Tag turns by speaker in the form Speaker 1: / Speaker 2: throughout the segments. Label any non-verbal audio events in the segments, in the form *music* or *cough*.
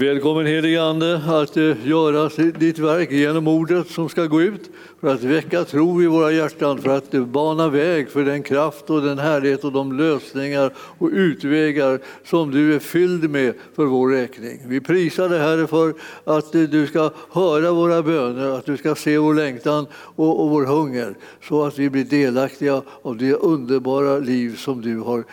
Speaker 1: Välkommen helige Ande att eh, göra ditt verk genom ordet som ska gå ut för att väcka tro i våra hjärtan, för att eh, bana väg för den kraft och den härlighet och de lösningar och utvägar som du är fylld med för vår räkning. Vi prisar dig Herre för att eh, du ska höra våra böner, att du ska se vår längtan och, och vår hunger så att vi blir delaktiga av det underbara liv som du har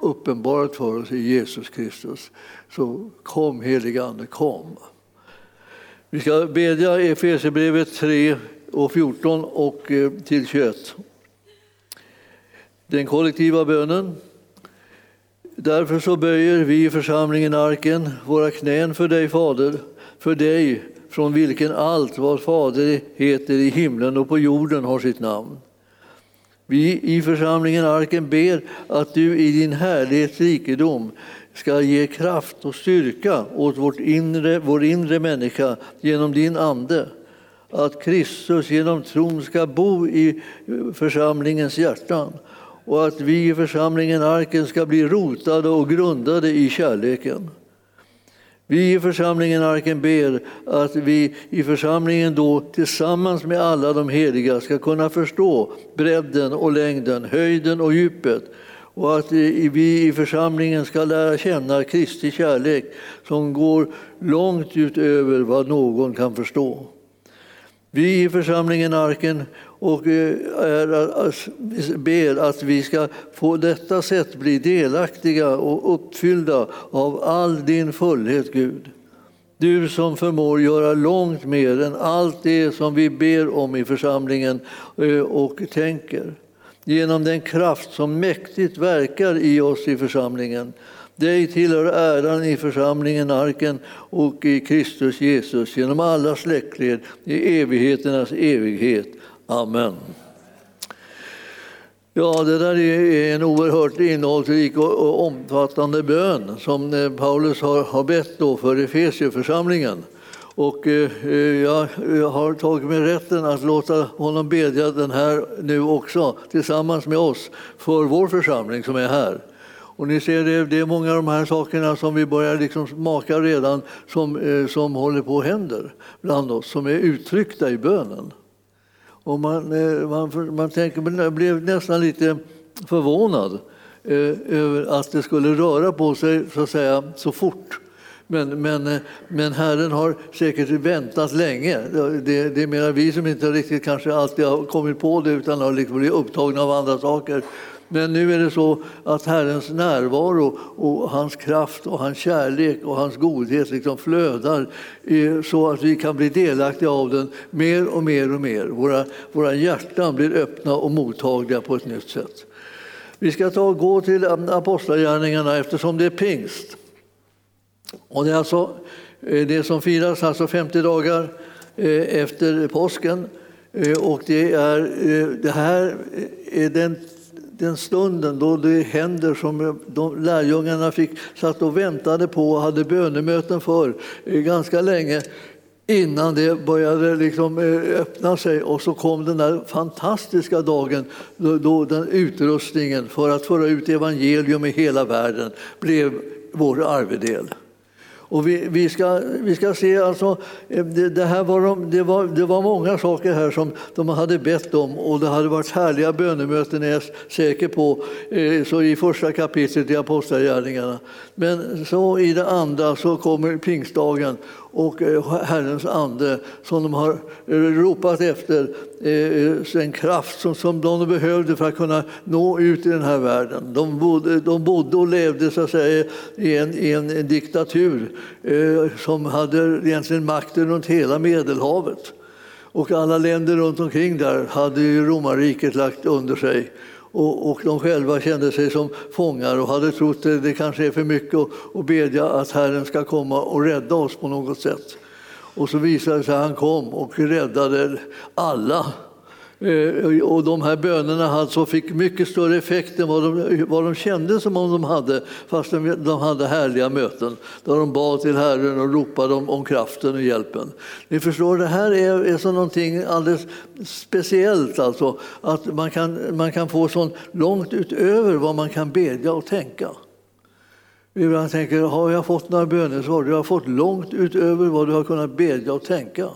Speaker 1: uppenbarat för oss i Jesus Kristus. Så kom helige Ande, kom. Vi ska bedja Efesierbrevet 3 och 14 och eh, till 21. Den kollektiva bönen. Därför så böjer vi i församlingen Arken våra knän för dig, Fader, för dig från vilken allt vad Fader heter i himlen och på jorden har sitt namn. Vi i församlingen Arken ber att du i din härlighets rikedom ska ge kraft och styrka åt vårt inre, vår inre människa genom din Ande. Att Kristus genom tron ska bo i församlingens hjärtan och att vi i församlingen Arken ska bli rotade och grundade i kärleken. Vi i församlingen Arken ber att vi i församlingen då tillsammans med alla de heliga ska kunna förstå bredden och längden, höjden och djupet och att vi i församlingen ska lära känna Kristi kärlek som går långt utöver vad någon kan förstå. Vi i församlingen Arken och eh, är, ber att vi ska på detta sätt bli delaktiga och uppfyllda av all din fullhet, Gud. Du som förmår göra långt mer än allt det som vi ber om i församlingen eh, och tänker genom den kraft som mäktigt verkar i oss i församlingen. Dig tillhör äran i församlingen Arken och i Kristus Jesus genom alla släktled i evigheternas evighet. Amen. Ja, det där är en oerhört innehållsrik och omfattande bön som eh, Paulus har bett för Efesieförsamlingen. Och eh, eh, jag eh, har tagit mig rätten att låta honom bedja den här nu också tillsammans med oss för vår församling som är här. Och ni ser, det är många av de här sakerna som vi börjar liksom smaka redan som, som håller på att hända bland oss, som är uttryckta i bönen. Och man, man, man tänker, man blev nästan lite förvånad över att det skulle röra på sig så, att säga, så fort men, men, eh, men Herren har säkert väntat länge. Det, det är mer vi som inte riktigt kanske alltid har kommit på det utan har liksom blivit upptagna av andra saker. Men nu är det så att Herrens närvaro och hans kraft och hans kärlek och hans godhet liksom flödar eh, så att vi kan bli delaktiga av den mer och mer och mer. Våra, våra hjärtan blir öppna och mottagliga på ett nytt sätt. Vi ska ta och gå till Apostlagärningarna eftersom det är pingst. Och det, är alltså, eh, det som firas alltså 50 dagar eh, efter påsken. Eh, och det, är, det här är den, den stunden då det händer som de lärjungarna fick, satt och väntade på och hade bönemöten för ganska länge innan det började liksom öppna sig. Och så kom den där fantastiska dagen då, då den utrustningen för att föra ut evangelium i hela världen blev vår arvedel. Och vi, vi, ska, vi ska se, alltså, eh, det, det här var de, det, var, det var många saker här som de hade bett om och det hade varit härliga bönemöten, är jag säker på, eh, så i första kapitlet i Apostlagärningarna. Men så i det andra så kommer pingstdagen och eh, Herrens ande som de har eh, ropat efter, Den en kraft som, som de behövde för att kunna nå ut i den här världen. De bodde, de bodde och levde så att säga, i, en, i en diktatur som hade egentligen makten runt hela Medelhavet. Och alla länder runt omkring där hade ju romarriket lagt under sig och, och de själva kände sig som fångar och hade trott att det kanske är för mycket att bedja att Herren ska komma och rädda oss på något sätt. Och så visade det sig att han kom och räddade alla Eh, och de här bönerna alltså fick mycket större effekt än vad de, vad de kände som om de hade, fast de, hade härliga möten där de bad till Herren och ropade om, om kraften och hjälpen. Ni förstår, det här är, är så någonting alldeles speciellt, alltså, att man kan, man kan få så långt utöver vad man kan bedja och tänka. Ibland tänker jag, har jag fått några bönesvar? Du har fått långt utöver vad du har kunnat bedja och tänka.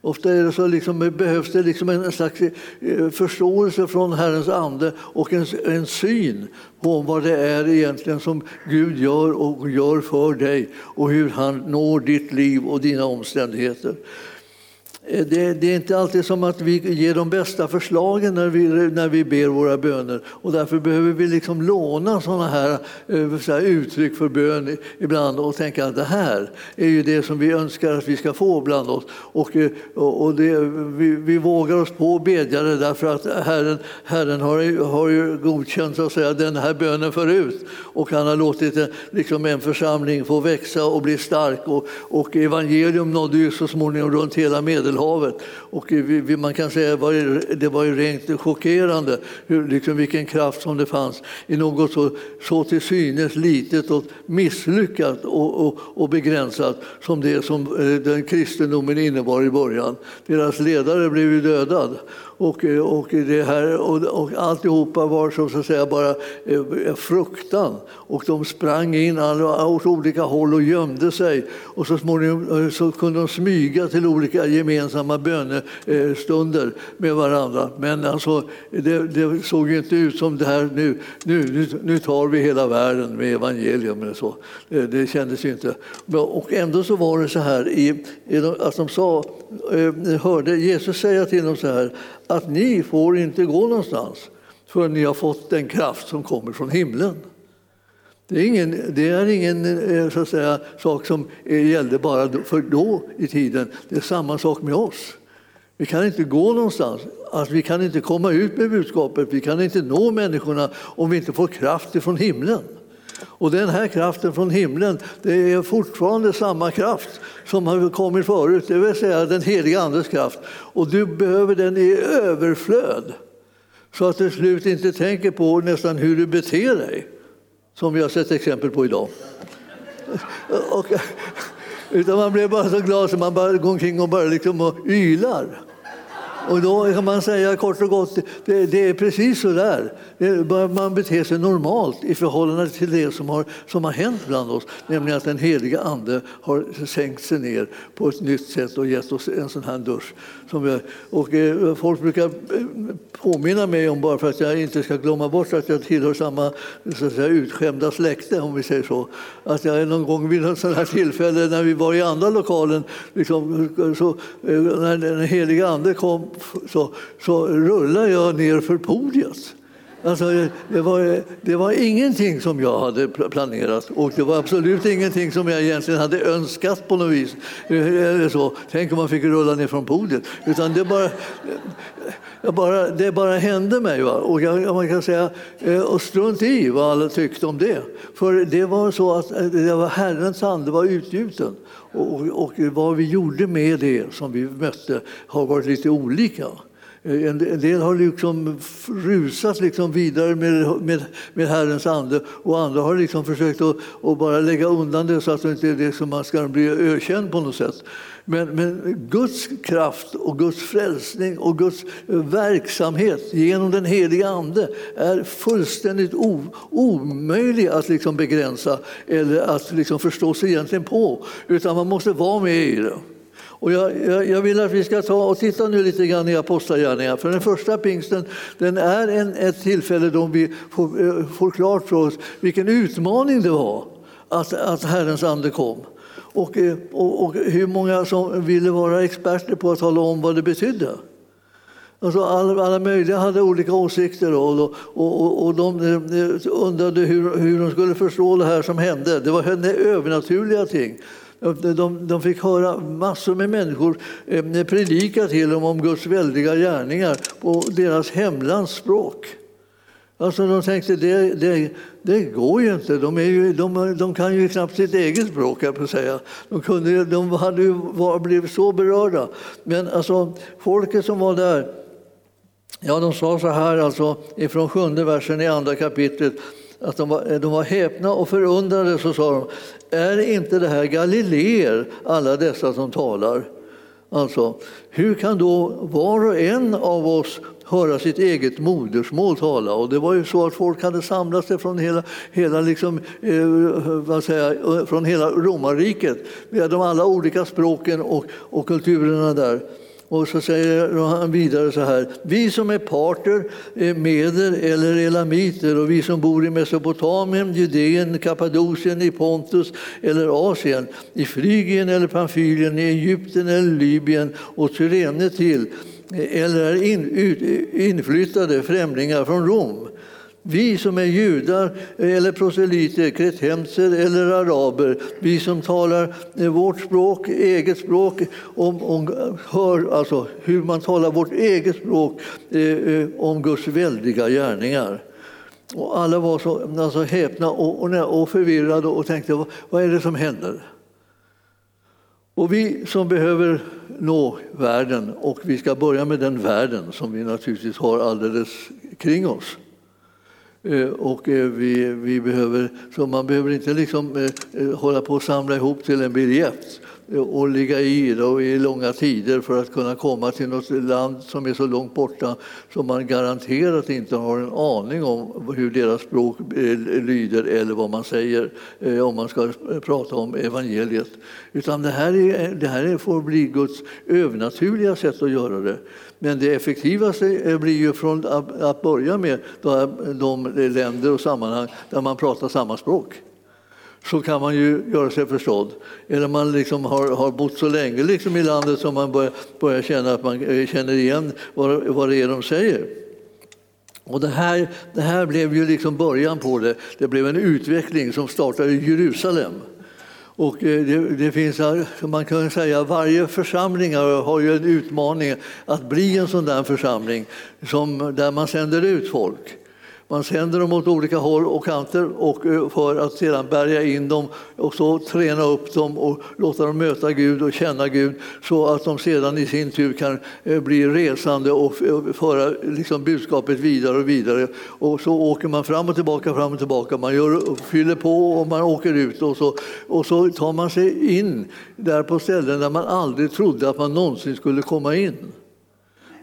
Speaker 1: Ofta är det så liksom, behövs det liksom en slags eh, förståelse från Herrens ande och en, en syn på vad det är egentligen som Gud gör och gör för dig och hur han når ditt liv och dina omständigheter. Eh, det, det, är inte alltid som att vi ger de bästa förslagen när vi, när vi ber våra böner. Och därför behöver vi liksom låna sådana här, eh, så här uttryck för bön ibland och tänka att det här är ju det som vi önskar att vi ska få bland oss. Och, eh, och det, vi, vi vågar oss på bedjare därför att Herren, Herren har, har ju godkänt så att säga, den här bönen förut. Och han har låtit liksom en församling få växa och bli stark. Och, och evangelium nådde ju så småningom runt hela Medelhavet Medelhavet. Och man kan säga att det var ju rent chockerande hur, liksom vilken kraft som det fanns i något så, så till synes litet och misslyckat och, och, och begränsat som det som eh, den kristendomen innebar i början. Deras ledare blev ju dödad och, eh, och, det här, och, och alltihopa var som så att säga bara eh, fruktan. Och de sprang in åt olika håll och gömde sig. Och så småningom eh, så kunde de smyga till olika gemensamma bönestunder med varandra. Men alltså, det, det såg inte ut som det här nu, nu, nu tar vi hela världen med evangelium. Eller så. Det, det kändes inte. Och ändå så var det så här i, att de sa, hörde Jesus säga till dem så här att ni får inte gå någonstans förrän ni har fått den kraft som kommer från himlen. Det är ingen, det är ingen eh, så att säga, sak som eh, gällde bara för då i tiden. Det är samma sak med oss. Vi kan inte gå någonstans. Alltså, vi kan inte komma ut med budskapet. Vi kan inte nå människorna om vi inte får kraft från himlen. Och den här kraften från himlen, det är fortfarande samma kraft som har kommit förut, det vill säga den heliga Andes kraft. Och du behöver den i överflöd, så att du slut inte tänker på nästan hur du beter dig, som vi har sett exempel på idag. *laughs* Och, utan man blir bara så glad så man bara går omkring och bara liksom och ylar. Och då kan man säga kort och gott, det, det är precis så där. Man beter sig normalt i förhållande till det som har, som har hänt bland oss, nämligen att den heliga Ande har sänkt sig ner på ett nytt sätt och gett oss en sån här dusch. Som jag, och eh, folk brukar eh, påminna mig om, bara för att jag inte ska glömma bort att jag tillhör samma så att säga, utskämda släkte, om vi säger så, att jag någon gång vid ett sånt här tillfälle när vi var i andra lokalen, liksom, så, eh, när den heliga Ande kom så, så rullar jag ner för podiet. Alltså, det, var, det var ingenting som jag hade planerat och det var absolut ingenting som jag egentligen hade önskat på något vis. Eller så. Tänk om man fick rulla ner från podiet. Utan det bara, bara, det bara hände mig. Va? Och jag, man kan säga, eh, och strunt i vad alla tyckte om det. För det var så att eh, det var Herrens ande var utgjuten. Och, och vad vi gjorde med det som vi mötte har varit lite olika. Eh, en del har liksom rusat liksom vidare med, med, med Herrens ande och andra har liksom försökt att, att bara lägga undan det så att det inte är det som man ska bli ökänd på något sätt. Men, men, Guds kraft och Guds frälsning och Guds eh, verksamhet genom den heliga Ande är fullständigt o, omöjlig att liksom begränsa eller att liksom förstå sig egentligen på. Utan man måste vara med i det. Och jag, jag, jag, vill att vi ska ta och titta nu lite grann i Apostlagärningarna. För den första pingsten den är en, ett tillfälle då vi får, eh, får klart för oss vilken utmaning det var att, att Herrens ande kom. Och, eh, och, och, hur många som ville vara experter på att tala om vad det betydde. Alltså alla, alla möjliga hade olika åsikter och, och, och, och de eh, undrade hur, hur de skulle förstå det här som hände. Det var övernaturliga ting. De, de fick höra massor med människor eh, predika till dem om Guds väldiga gärningar på deras hemlandsspråk. Alltså de tänkte det, det, det går ju inte. De, ju, de, de, kan ju knappt sitt eget språk, jag på säga. De, kunde, de hade ju var, blivit så berörda. Men alltså, folket som var där, ja, de sa så här alltså, ifrån sjunde versen i andra kapitlet att de var, de var häpna och förundrade. Så sa de, är inte det här Galileer, alla dessa som talar? Alltså, hur kan då var och en av oss höra sitt eget modersmål tala? Och det var ju så att folk hade samlat sig från hela, hela, liksom, eh, vad säger, eh, från hela romarriket med de alla olika språken och, och kulturerna där. Och så säger han vidare så här. Vi som är parter, eh, meder eller elamiter och vi som bor i Mesopotamien, Judeen, Kappadokien, i Pontus eller Asien, i Frygien eller Pamfylien, i Egypten eller Libyen och Tyrene till eh, eller är eh, inflyttade främlingar från Rom vi som är judar eller proselyter, kretenser eller araber, vi som talar eh, vårt språk, eget språk, om, om, hör alltså hur man talar vårt eget språk eh, eh om Guds väldiga gärningar. Och alla var så alltså, häpna och, och, och förvirrade och tänkte vad, vad är det som händer? Och vi som behöver nå världen, och vi ska börja med den världen som vi naturligtvis har alldeles kring oss Eh, och eh, vi, vi behöver, så man behöver inte liksom eh, eh hålla på och samla ihop till en biljett och ligga i då i långa tider för att kunna komma till något land som är så långt borta som man garanterat inte har en aning om hur deras språk eh, lyder eller vad man säger eh, om man ska prata om evangeliet. Utan det här, är, det här får bli Guds övernaturliga sätt att göra det. Men det effektivaste eh, blir ju från att börja med de länder och sammanhang där man pratar samma språk. Så kan man ju göra sig förstådd. Eller man liksom har, har bott så länge liksom i landet som man börjar, börjar känna att man eh, känner igen vad, vad det är de säger. Och det, här, det här blev ju liksom början på det. Det blev en utveckling som startade i Jerusalem. Och eh, det, det, finns, man kan säga varje församling har ju en utmaning att bli en sån där församling som, där man sänder ut folk. Man sänder dem åt olika håll och kanter och eh, för att sedan bärga in dem och så träna upp dem och låta dem möta Gud och känna Gud så att de sedan i sin tur kan eh, bli resande och föra liksom budskapet vidare och vidare. Och så åker man fram och tillbaka, fram och tillbaka. Man gör, fyller på och man åker ut och så, och så tar man sig in där på ställen där man aldrig trodde att man någonsin skulle komma in.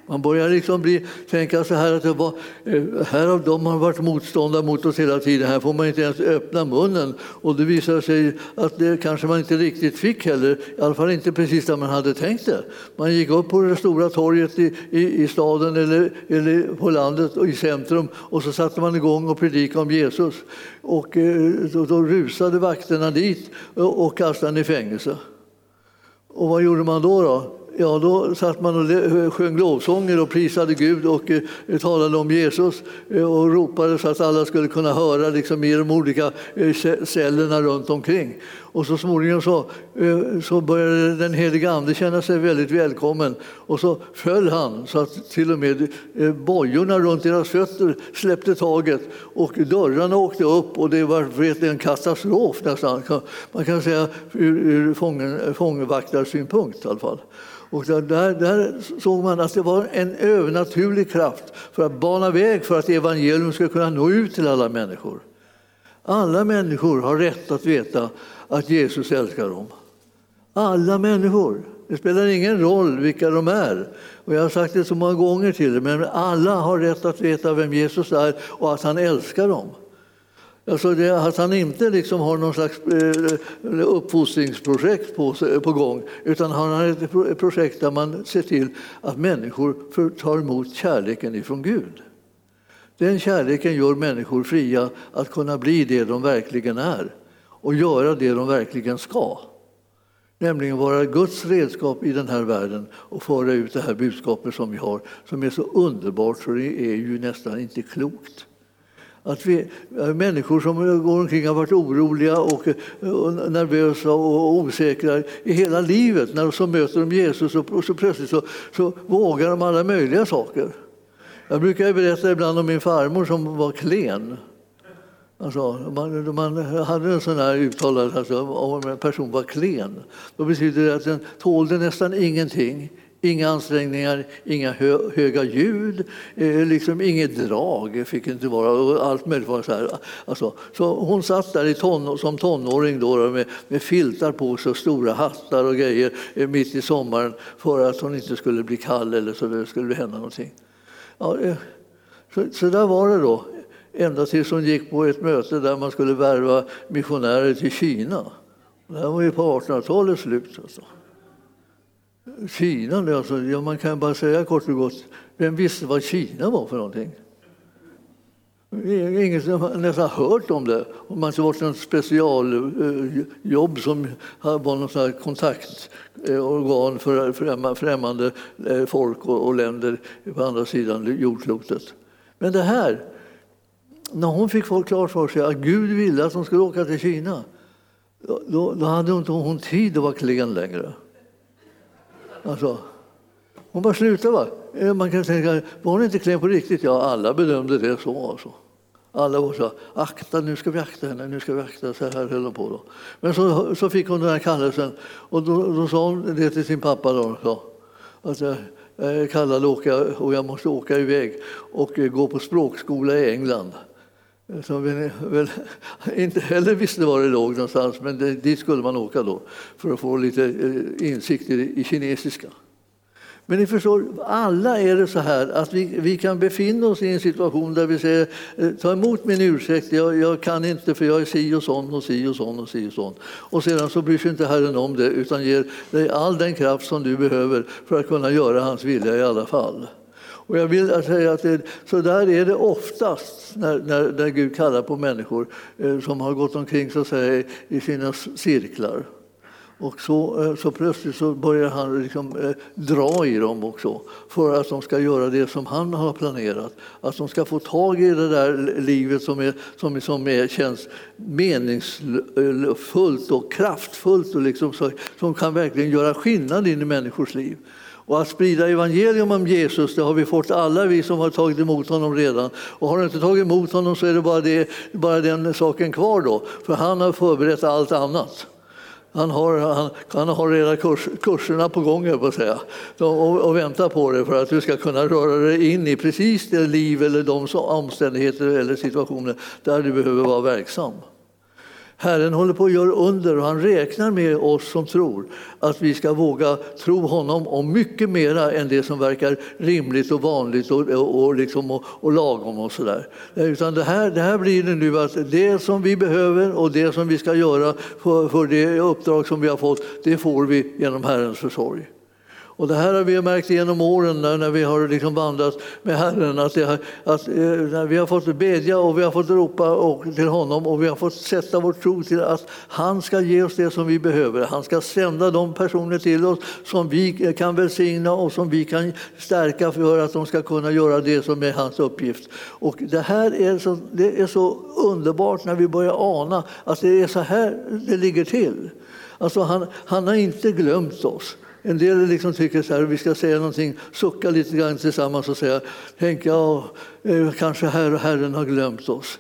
Speaker 1: Man börjar liksom bli, tänka så här att det var, eh, här har de har varit motståndare mot oss hela tiden. Här får man inte ens öppna munnen. Och det visar sig att det kanske man inte riktigt fick heller. I alla fall inte precis där man hade tänkt det. Man gick upp på det stora torget i, i, i staden eller, eller på landet och i centrum och så satte man igång och predikade om Jesus. Och eh, då, då rusade vakterna dit och, kastade honom i fängelse. Och vad gjorde man då? då? Ja, då satt man och sjöng lovsånger och prisade Gud och eh, talade om Jesus eh, och ropade så att alla skulle kunna höra liksom, i de olika eh, cellerna runt omkring. Och så småningom så, eh, så började den heliga Ande känna sig väldigt välkommen och så föll han så att till och med eh, bojorna runt deras fötter släppte taget och dörrarna åkte upp och det var vet, en katastrof nästan. Man kan säga ur, ur fångvaktarsynpunkt i alla fall. Och där, där såg man att det var en övernaturlig kraft för att bana väg för att evangelium ska kunna nå ut till alla människor. Alla människor har rätt att veta att Jesus älskar dem. Alla människor. Det spelar ingen roll vilka de är. Och jag har sagt det så många gånger till er, men alla har rätt att veta vem Jesus är och att han älskar dem. Alltså det, att han inte liksom har någon slags eh, uppfostringsprojekt på, på gång utan han har ett projekt där man ser till att människor tar emot kärleken ifrån Gud. Den kärleken gör människor fria att kunna bli det de verkligen är och göra det de verkligen ska. Nämligen vara Guds redskap i den här världen och föra ut det här budskapet som vi har som är så underbart så det är ju nästan inte klokt. Att vi, eh, människor som går omkring har varit oroliga och, eh, och nervösa och osäkra i hela livet, när så möter de Jesus och, så plötsligt så, så vågar de alla möjliga saker. Jag brukar berätta ibland om min farmor som var klen. Alltså, man, man hade en sån här uttalad, alltså, om en person var klen. Då betyder det att den tålde nästan ingenting, Inga ansträngningar, inga hö, höga ljud, eh, liksom inget drag fick inte vara. Allt möjligt var så här. Alltså, så hon satt där i ton, som tonåring då, med, med filtar på sig och stora hattar och grejer eh, mitt i sommaren för att hon inte skulle bli kall eller så det skulle hända någonting. Ja, eh, så, så där var det då, ända tills hon gick på ett möte där man skulle värva missionärer till Kina. Det här var ju på 1800-talets slut. Alltså. Kina, alltså, ja, man kan bara säga kort och gott, vem visste vad Kina var för någonting? Ingen som nästan hört om det. Om man inte varit något specialjobb eh, som var något kontaktorgan eh, för främmande eh, folk och länder på andra sidan jordklotet. Men det här, när hon fick folk klart för sig att Gud ville att de skulle åka till Kina, då, då hade inte hon tid att vara klen längre. Alltså, hon bara slutade. Va? Eh, man kan tänka, var hon inte klen på riktigt? Ja, alla bedömde det så. Alltså. Alla var så akta, nu ska vi akta henne, nu ska vi akta Så här höll hon på. Då. Men så, så fick hon den här kallelsen och då, då sa hon det till sin pappa. Då, så, att eh, eh, jag är kallad att åka och jag måste åka iväg och gå på språkskola i England. Som vi väl inte heller visste var det låg någonstans, men det, dit skulle man åka då för att få lite insikter insikt i, i kinesiska. Men ni förstår, alla är det så här att vi, vi kan befinna oss i en situation där vi säger eh, ta emot min ursäkt, jag, jag kan inte för jag är si och sån och si och sån och si och sån. Och sedan så bryr sig inte Herren om det utan ger dig all den kraft som du behöver för att kunna göra hans vilja i alla fall. Och jag vill säga att det, så där är det oftast när, när, när Gud kallar på människor eh, som har gått omkring så att säga, i sina cirklar. Och så, eh, så plötsligt så börjar han liksom, eh, dra i dem också för att de ska göra det som han har planerat. Att de ska få tag i det där livet som, är, som, som är, känns meningsfullt och kraftfullt och liksom, så, som kan verkligen göra skillnad in i människors liv. Och att sprida evangelium om Jesus, det har vi fått alla vi som har tagit emot honom redan. Och har du inte tagit emot honom så är det bara, det, bara den saken kvar då, för han har förberett allt annat. Han har, han, han har redan kurs, kurserna på gång, på att säga, och, och väntar på dig för att du ska kunna röra dig in i precis det liv eller de omständigheter eller situationer där du behöver vara verksam. Herren håller på att göra under och han räknar med oss som tror att vi ska våga tro honom om mycket mera än det som verkar rimligt och vanligt och, och, och, liksom och, och lagom och sådär. Eh, utan det här, det här blir det nu att det som vi behöver och det som vi ska göra för, för det uppdrag som vi har fått, det får vi genom Herrens försorg. Och det här har vi märkt genom åren när, när vi har liksom vandrat med Herren. Att, det, att eh, när vi har fått bedja och vi har fått ropa och, till honom och vi har fått sätta vår tro till att han ska ge oss det som vi behöver. Han ska sända de personer till oss som vi eh, kan välsigna och som vi kan stärka för att de ska kunna göra det som är hans uppgift. Och det här är så, det är så underbart när vi börjar ana att det är så här det ligger till. Alltså han, han har inte glömt oss. En del liksom tycker så här, vi ska säga någonting, sucka lite grann tillsammans och säga, tänk ja, Eh, kanske herr, Herren har glömt oss.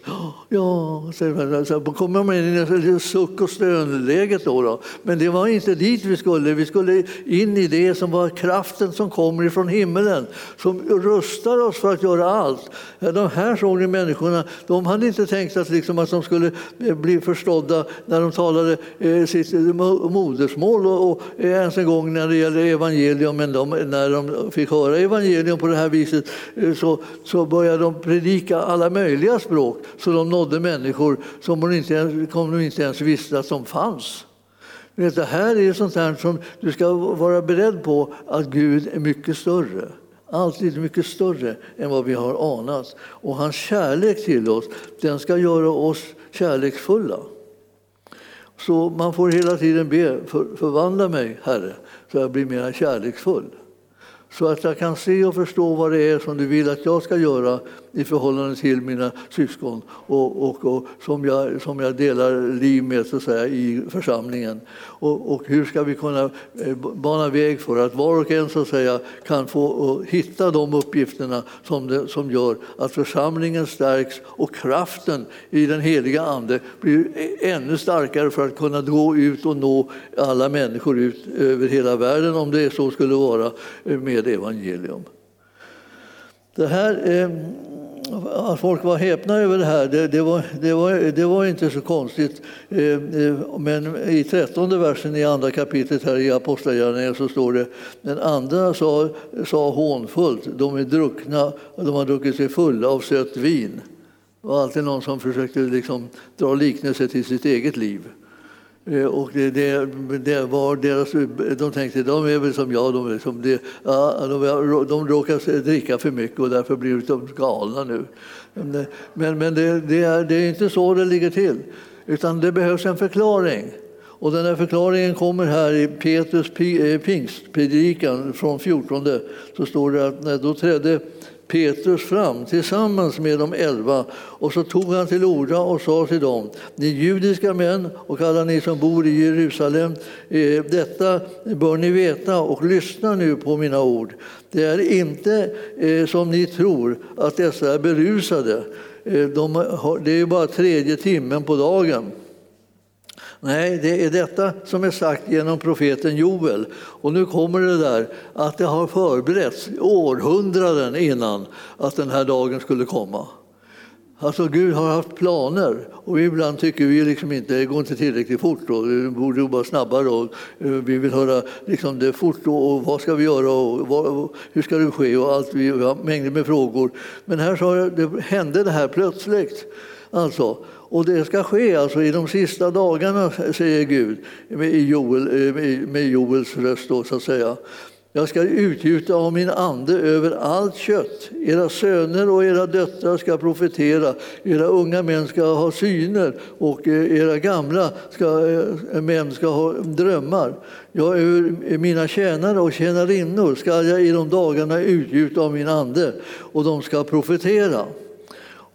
Speaker 1: Ja, så alltså, kommer man in i suck och stönläget då, då. Men det var inte dit vi skulle. Vi skulle in i det som var kraften som kommer ifrån himmelen, som rustar oss för att göra allt. De här såg ni människorna, de hade inte tänkt att, liksom, att de skulle eh, bli förstådda när de talade eh, sitt modersmål och, och ens en gång när det gäller evangelium. Men de, när de fick höra evangelium på det här viset så, så började började de predika alla möjliga språk så de nådde människor som de inte ens, de inte ens visste att de fanns. Det här är sånt här som du ska vara beredd på att Gud är mycket större. Alltid mycket större än vad vi har anat. Och hans kärlek till oss, den ska göra oss kärleksfulla. Så man får hela tiden be, för, förvandla mig Herre, så jag blir mer kärleksfull så att jag kan se och förstå vad det är som du vill att jag ska göra i förhållande till mina syskon och, och, och som, jag, som jag delar liv med så att säga, i församlingen. Och, och, hur ska vi kunna eh, bana väg för att var och en så att säga, kan få eh, hitta de uppgifterna som, det, som gör att församlingen stärks och kraften i den heliga Ande blir e-, ännu starkare för att kunna gå ut och nå alla människor ut över hela världen om det så skulle vara eh, med evangelium. Det här, eh, att folk var häpna över det här, det, det, var, det, var, det var inte så konstigt. Eh, eh, men i trettonde versen i andra kapitlet här i Apostlagärningarna så står det den andra sa, sa hånfullt, de är druckna och de har druckit sig fulla av sött vin. Det var alltid någon som försökte liksom dra liknelse till sitt eget liv. Eh, och det, det, det, var deras, de tänkte de är väl som jag, de, liksom, det, ja, de, de råkar dricka för mycket och därför blir de galna nu. Men, men det, det, är, det är inte så det ligger till, utan det behövs en förklaring. Och den här förklaringen kommer här i Petrus eh, pingstpredikan från 14. Så står det att då trädde Petrus fram tillsammans med de elva och så tog han till orda och sa till dem, ni judiska män och alla ni som bor i Jerusalem, eh, detta bör ni veta och lyssna nu på mina ord. Det är inte eh, som ni tror att dessa är berusade. Eh, det är bara tredje timmen på dagen. Nej, det är detta som är sagt genom profeten Joel. Och nu kommer det där att det har förberetts århundraden innan att den här dagen skulle komma. Alltså Gud har haft planer och ibland tycker vi liksom inte det går inte tillräckligt fort. Då. Vi borde jobba snabbare och eh, vi vill höra liksom det fort och vad ska vi göra och vad, hur ska det ske och allt. Vi har mängder med frågor. Men här så det, hände det här plötsligt. Alltså, och det ska ske alltså i de sista dagarna, säger Gud med Joel, eh, med Joels röst. Då, så att säga. Jag ska utgjuta av min ande över allt kött. Era söner och era döttrar ska profetera, era unga män ska ha syner och eh, era gamla ska, eh, män ska ha drömmar. Jag över mina tjänare och tjänarinnor ska jag i de dagarna utgjuta av min ande och de ska profetera.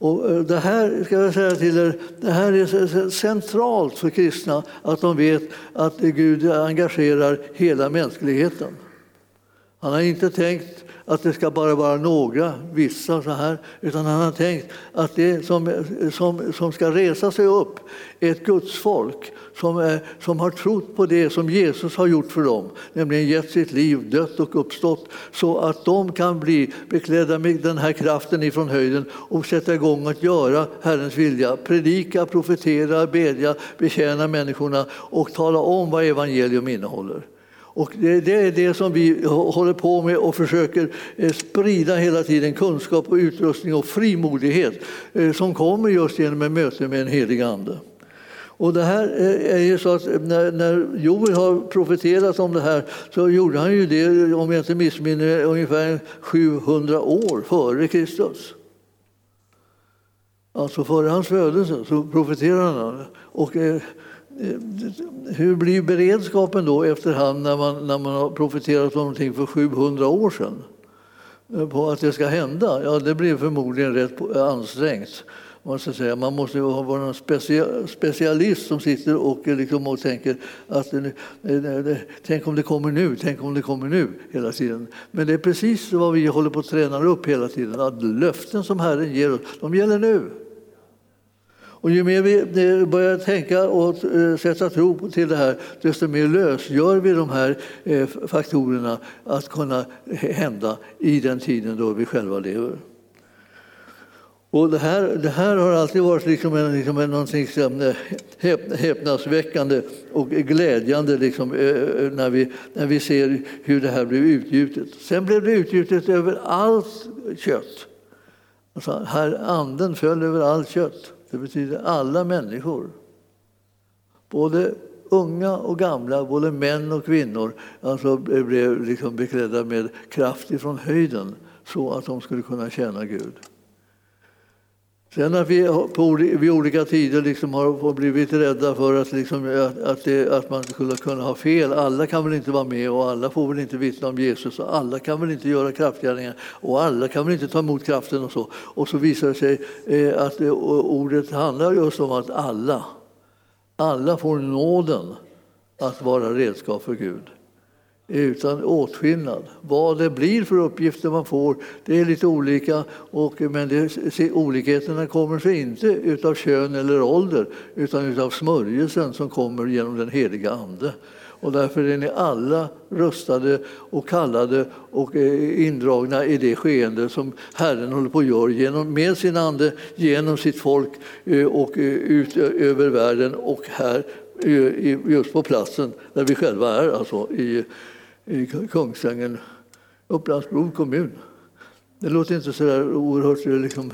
Speaker 1: Och eh, det här ska jag säga till er, det här är centralt för kristna att de vet att Gud engagerar hela mänskligheten. Han har inte tänkt att det ska bara vara några, vissa så här, utan han har tänkt att det som, som, som ska resa sig upp är ett Guds folk som, är, som har trott på det som Jesus har gjort för dem, nämligen gett sitt liv, dött och uppstått, så att de kan bli beklädda med den här kraften ifrån höjden och sätta igång att göra Herrens vilja, predika, profetera, bedja, betjäna människorna och tala om vad evangelium innehåller. Och det, är det som vi håller på med och försöker eh, sprida hela tiden, kunskap och utrustning och frimodighet eh, som kommer just genom ett möte med en helig ande. Och det här eh, är ju så att när, när Joel har profeterat om det här så gjorde han ju det, om jag inte missminner ungefär 700 år före Kristus. Alltså före hans födelse så profeterade han. Och, hur blir beredskapen då efterhand när man, när man har profeterat om någonting för 700 år sedan? På att det ska hända? Ja, det blir förmodligen rätt eh, ansträngt. Säga. Man måste vara en specialist som sitter och, eh, liksom och tänker att eh, tänk om det kommer nu, tänk om det kommer nu hela tiden. Men det är precis vad vi håller på att träna upp hela tiden. Att löften som Herren ger oss, de gäller nu. Och ju mer vi eh, börjar tänka och eh, sätta tro till det här, desto mer lösgör vi de här eh, faktorerna att kunna hända i den tiden då vi själva lever. Och det, här, det här har alltid varit liksom en, liksom en, någonting som häp, häpnadsväckande och glädjande liksom, när, vi, när vi ser hur det här blev utgjutet. Sen blev det utgjutet över allt kött. Alltså, här, anden föll över allt kött. Det betyder alla människor. Både unga och gamla, både män och kvinnor, alltså blev liksom beklädda med kraft ifrån höjden så att de skulle kunna tjäna Gud. Sen att vi på, vid olika tider liksom har blivit rädda för att, liksom, att, det, att man skulle kunna ha fel. Alla kan väl inte vara med och alla får väl inte vittna om Jesus och alla kan väl inte göra kraftgärningar och alla kan väl inte ta emot kraften och så. Och så visar det sig eh, att eh, ordet handlar just om att alla, alla får nåden att vara redskap för Gud utan åtskillnad. Vad det blir för uppgifter man får, det är lite olika. Och, men det, olikheterna kommer sig inte av kön eller ålder utan av smörjelsen som kommer genom den heliga Ande. Och därför är ni alla rustade och kallade och eh, indragna i det skeende som Herren håller på att göra genom, med sin ande, genom sitt folk eh, och eh, ut över världen och här just på platsen där vi själva är, alltså i i Kungsängen, Upplandsbro kommun. Det låter inte så där oerhört liksom,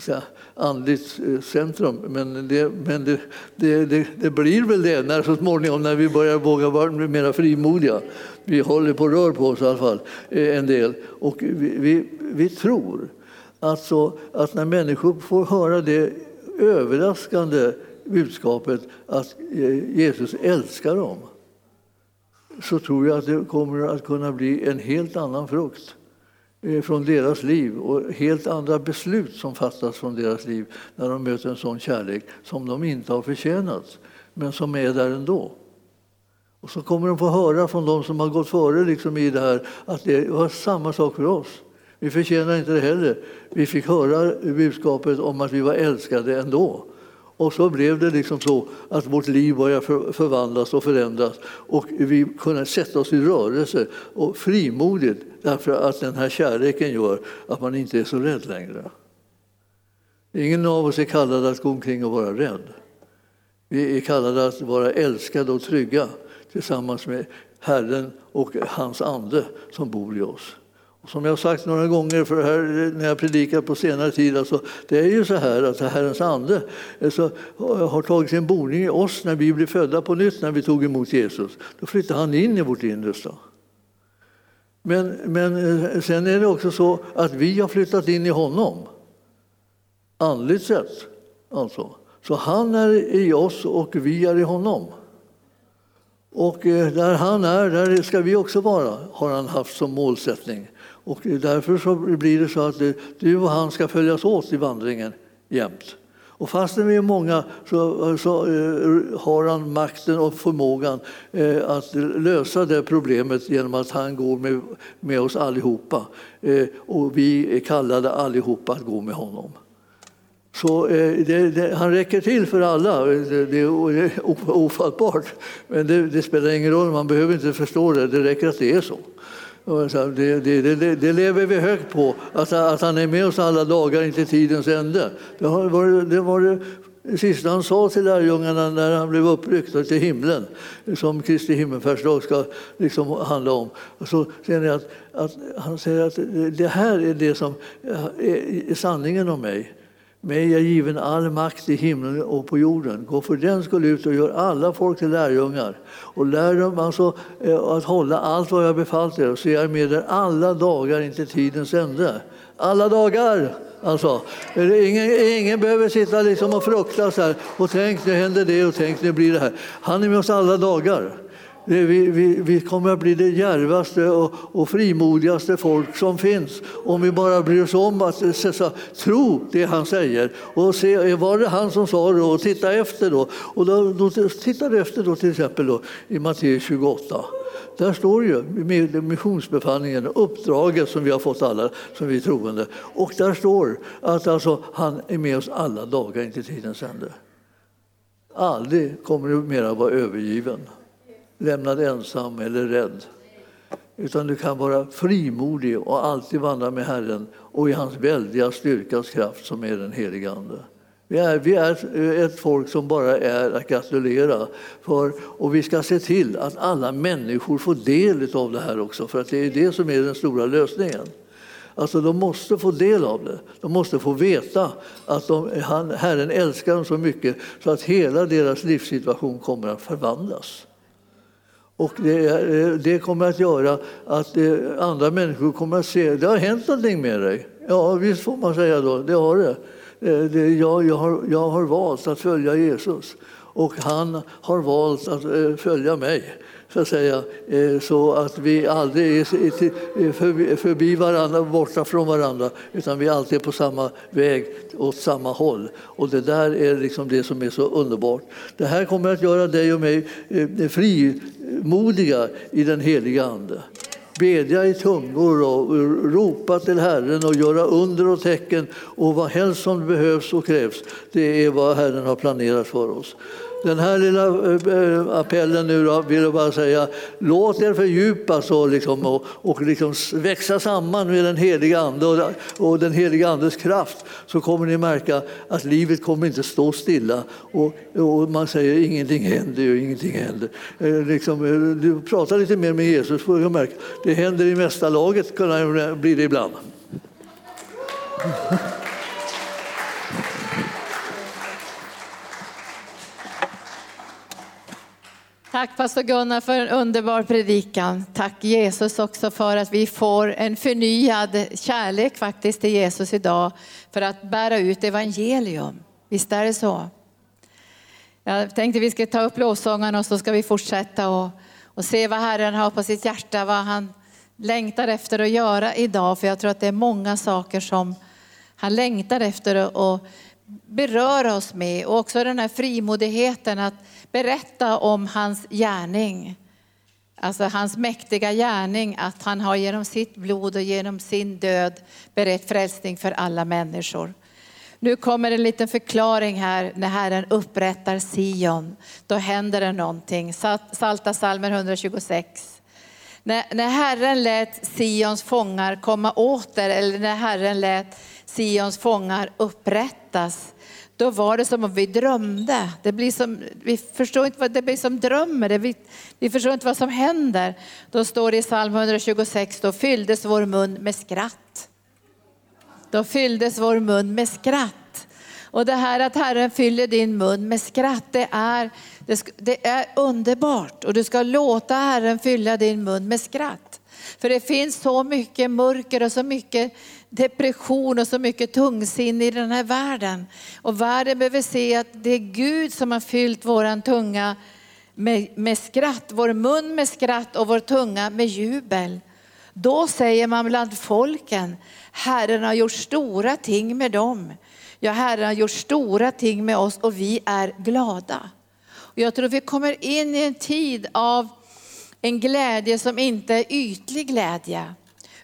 Speaker 1: säga, andligt eh, centrum, men, det, men det, det, det, det, blir väl det när, så småningom när vi börjar våga vara mer frimodiga. Vi håller på rör på oss i alla fall eh, en del. Och vi, vi, vi tror alltså att när människor får höra det överraskande budskapet att eh, Jesus älskar dem så tror jag att det kommer att kunna bli en helt annan frukt eh, från deras liv och helt andra beslut som fattas från deras liv när de möter en sån kärlek som de inte har förtjänat, men som är där ändå. Och så kommer de få höra från de som har gått före liksom i det här att det var samma sak för oss. Vi förtjänar inte det heller. Vi fick höra budskapet om att vi var älskade ändå. Och så blev det liksom så att vårt liv började förvandlas och förändras och vi kunde sätta oss i rörelse och frimodigt därför att den här kärleken gör att man inte är så rädd längre. Ingen av oss är kallad att gå omkring och vara rädd. Vi är kallade att vara älskade och trygga tillsammans med Herren och hans ande som bor i oss. Som jag har sagt några gånger för här, när jag predikat på senare tid, alltså, det är ju så här att Herrens ande alltså, har tagit sin boning i oss när vi blev födda på nytt, när vi tog emot Jesus. Då flyttade han in i vårt innersta. Men, men eh, sen är det också så att vi har flyttat in i honom, andligt sett. Alltså. Så han är i oss och vi är i honom. Och eh, där han är, där ska vi också vara, har han haft som målsättning. Och därför så blir det så att du och han ska följas åt i vandringen jämt. Och fastän vi är många så, så eh, har han makten och förmågan eh, att lösa det problemet genom att han går med, med oss allihopa. Eh, och vi är kallade allihopa att gå med honom. Så det, det, han räcker till för alla. Det, det är ofattbart. Men det, det, spelar ingen roll, man behöver inte förstå det. Det räcker att det är så. Det, det, det, det, lever vi högt på, att, att han är med oss alla dagar inte tidens ände. Det var det, var det sista han sa till lärjungarna när han blev uppryckt till himlen, som Kristi himmelfärdsdag ska liksom handla om. så säger att, att, han säger att det här är det som är sanningen om mig. Mig är given all makt i himlen och på jorden. Gå för den skull ut och gör alla folk till lärjungar. Och lär dem alltså eh, att hålla allt vad jag befallt er, så jag är med er alla dagar intill tidens ände. Alla dagar! Alltså, ingen, ingen behöver sitta liksom och frukta så här, och tänk nu händer det och tänk nu blir det här. Han är med oss alla dagar. Vi, vi, vi, kommer att bli det djärvaste och, och frimodigaste folk som finns om vi bara bryr oss om att så, tro det han säger och se, var det han som sa det och titta efter då. Och då, då tittar du efter då till exempel då, i Matteus 28. Där står ju missionsbefallningen, uppdraget som vi har fått alla som vi är troende. Och där står att alltså, han är med oss alla dagar in till tidens ände. Aldrig kommer du mera vara övergiven lämnad ensam eller rädd. Utan du kan vara frimodig och alltid vandra med Herren och i hans väldiga styrkas kraft som är den helige Ande. Vi är, vi är ett folk som bara är att gratulera för och vi ska se till att alla människor får del av det här också för att det är det som är den stora lösningen. Alltså de måste få del av det. De måste få veta att de, han, Herren älskar dem så mycket så att hela deras livssituation kommer att förvandlas. Och det, eh, det, kommer att göra att eh, andra människor kommer att se det har hänt någonting med dig. Ja, visst får man säga då, det har det. Eh, jag, jag, har, jag har valt att följa Jesus och han har valt att följa mig så att säga, eh, så att vi aldrig är förbi varandra, borta från varandra, utan vi alltid är på samma väg åt samma håll. Och det där är liksom det som är så underbart. Det här kommer att göra dig och mig eh, frimodiga i den heliga Ande bedja i tungor och ropa till Herren och göra under och tecken och vad helst som behövs och krävs. Det är vad Herren har planerat för oss. Den här lilla eh, eh, appellen nu då, vill jag bara säga, låt er fördjupas och, liksom, och, och liksom växa samman med den heliga Ande och, och den heliga Andes kraft så kommer ni märka att livet kommer inte stå stilla och, och man säger ingenting händer ju, ingenting händer. Eh, liksom, eh, du pratar lite mer med Jesus får du märka, det händer i mesta laget, blir det ibland.
Speaker 2: Tack pastor Gunnar för en underbar predikan. Tack Jesus också för att vi får en förnyad kärlek faktiskt till Jesus idag för att bära ut evangelium. Visst är det så? Jag tänkte vi ska ta upp lovsångarna och så ska vi fortsätta och, och se vad Herren har på sitt hjärta, vad han längtar efter att göra idag. För jag tror att det är många saker som han längtar efter att beröra oss med. Och också den här frimodigheten att berätta om hans gärning. Alltså hans mäktiga gärning, att han har genom sitt blod och genom sin död berett frälsning för alla människor. Nu kommer en liten förklaring här när Herren upprättar Sion. Då händer det någonting. Salta salmer 126. När, när Herren lät Sions fångar komma åter, eller när Herren lät Sions fångar upprättas, då var det som om vi drömde. Det blir som, vi förstår inte vad det blir som drömmer, vi, vi förstår inte vad som händer. Då står det i psalm 126, då fylldes vår mun med skratt. Då fylldes vår mun med skratt. Och det här att Herren fyller din mun med skratt, det är, det är underbart. Och du ska låta Herren fylla din mun med skratt. För det finns så mycket mörker och så mycket depression och så mycket tungsinne i den här världen. Och världen behöver se att det är Gud som har fyllt våran tunga med, med skratt, vår mun med skratt och vår tunga med jubel. Då säger man bland folken, Herren har gjort stora ting med dem. Ja, Herren har gjort stora ting med oss och vi är glada. Och jag tror vi kommer in i en tid av en glädje som inte är ytlig glädje.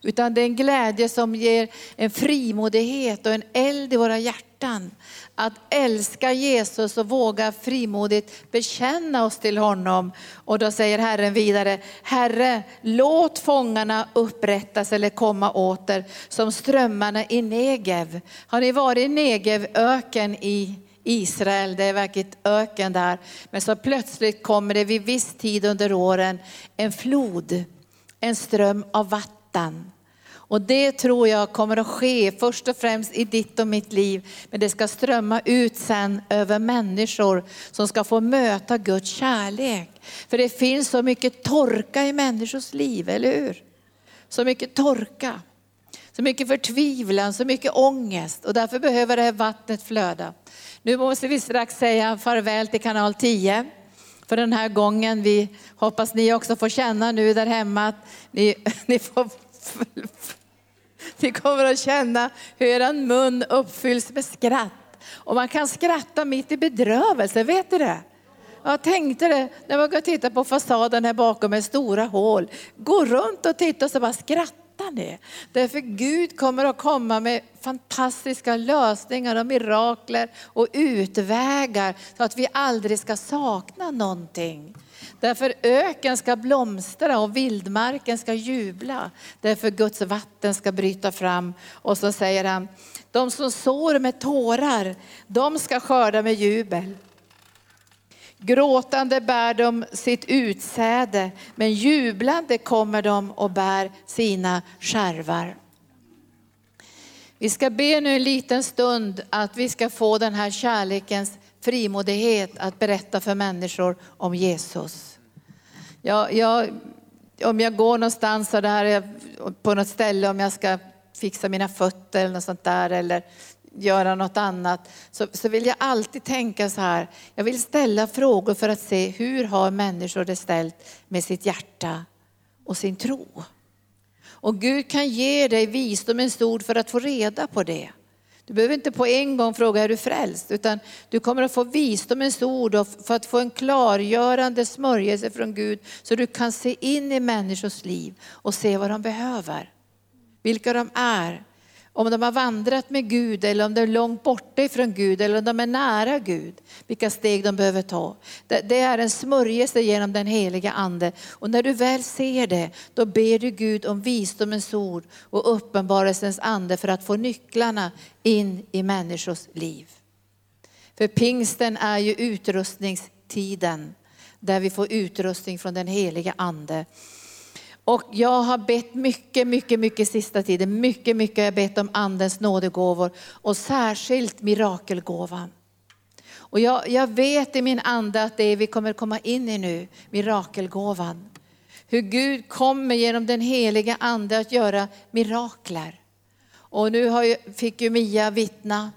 Speaker 2: Utan det är en glädje som ger en frimodighet och en eld i våra hjärtan. Att älska Jesus och våga frimodigt bekänna oss till honom. Och då säger Herren vidare, Herre låt fångarna upprättas eller komma åter som strömmarna i Negev. Har ni varit i Negev öken i Israel, det är verkligen öken där. Men så plötsligt kommer det vid viss tid under åren en flod, en ström av vatten. Och det tror jag kommer att ske först och främst i ditt och mitt liv. Men det ska strömma ut sen över människor som ska få möta Guds kärlek. För det finns så mycket torka i människors liv, eller hur? Så mycket torka, så mycket förtvivlan, så mycket ångest. Och därför behöver det här vattnet flöda. Nu måste vi strax säga farväl till kanal 10 för den här gången. Vi hoppas ni också får känna nu där hemma att ni, *laughs* ni får ni kommer att känna hur er mun uppfylls med skratt. Och man kan skratta mitt i bedrövelse, vet du det? Jag tänkte det när man går och tittar på fasaden här bakom med stora hål. Gå runt och titta och så bara skrattar ni. Därför Gud kommer att komma med fantastiska lösningar och mirakler och utvägar så att vi aldrig ska sakna någonting. Därför öken ska blomstra och vildmarken ska jubla. Därför Guds vatten ska bryta fram. Och så säger han, de som sår med tårar, de ska skörda med jubel. Gråtande bär de sitt utsäde, men jublande kommer de och bär sina skärvar. Vi ska be nu en liten stund att vi ska få den här kärlekens frimodighet att berätta för människor om Jesus. Jag, jag, om jag går någonstans så där, på något ställe, om jag ska fixa mina fötter eller något sånt där, eller göra något annat, så, så vill jag alltid tänka så här, jag vill ställa frågor för att se hur har människor det ställt med sitt hjärta och sin tro. Och Gud kan ge dig visdomens ord för att få reda på det. Du behöver inte på en gång fråga är du frälst, utan du kommer att få visdomens ord för att få en klargörande smörjelse från Gud så du kan se in i människors liv och se vad de behöver. Vilka de är, om de har vandrat med Gud eller om de är långt borta ifrån Gud eller om de är nära Gud. Vilka steg de behöver ta. Det är en smörjelse genom den heliga ande. Och när du väl ser det, då ber du Gud om visdomens ord och uppenbarelsens ande för att få nycklarna in i människors liv. För pingsten är ju utrustningstiden där vi får utrustning från den heliga ande. Och jag har bett mycket, mycket, mycket sista tiden. Mycket, mycket har jag bett om andens nådegåvor och särskilt mirakelgåvan. Och jag, jag vet i min ande att det vi kommer komma in i nu, mirakelgåvan. Hur Gud kommer genom den heliga ande att göra mirakler. Och nu har ju, fick ju Mia vittna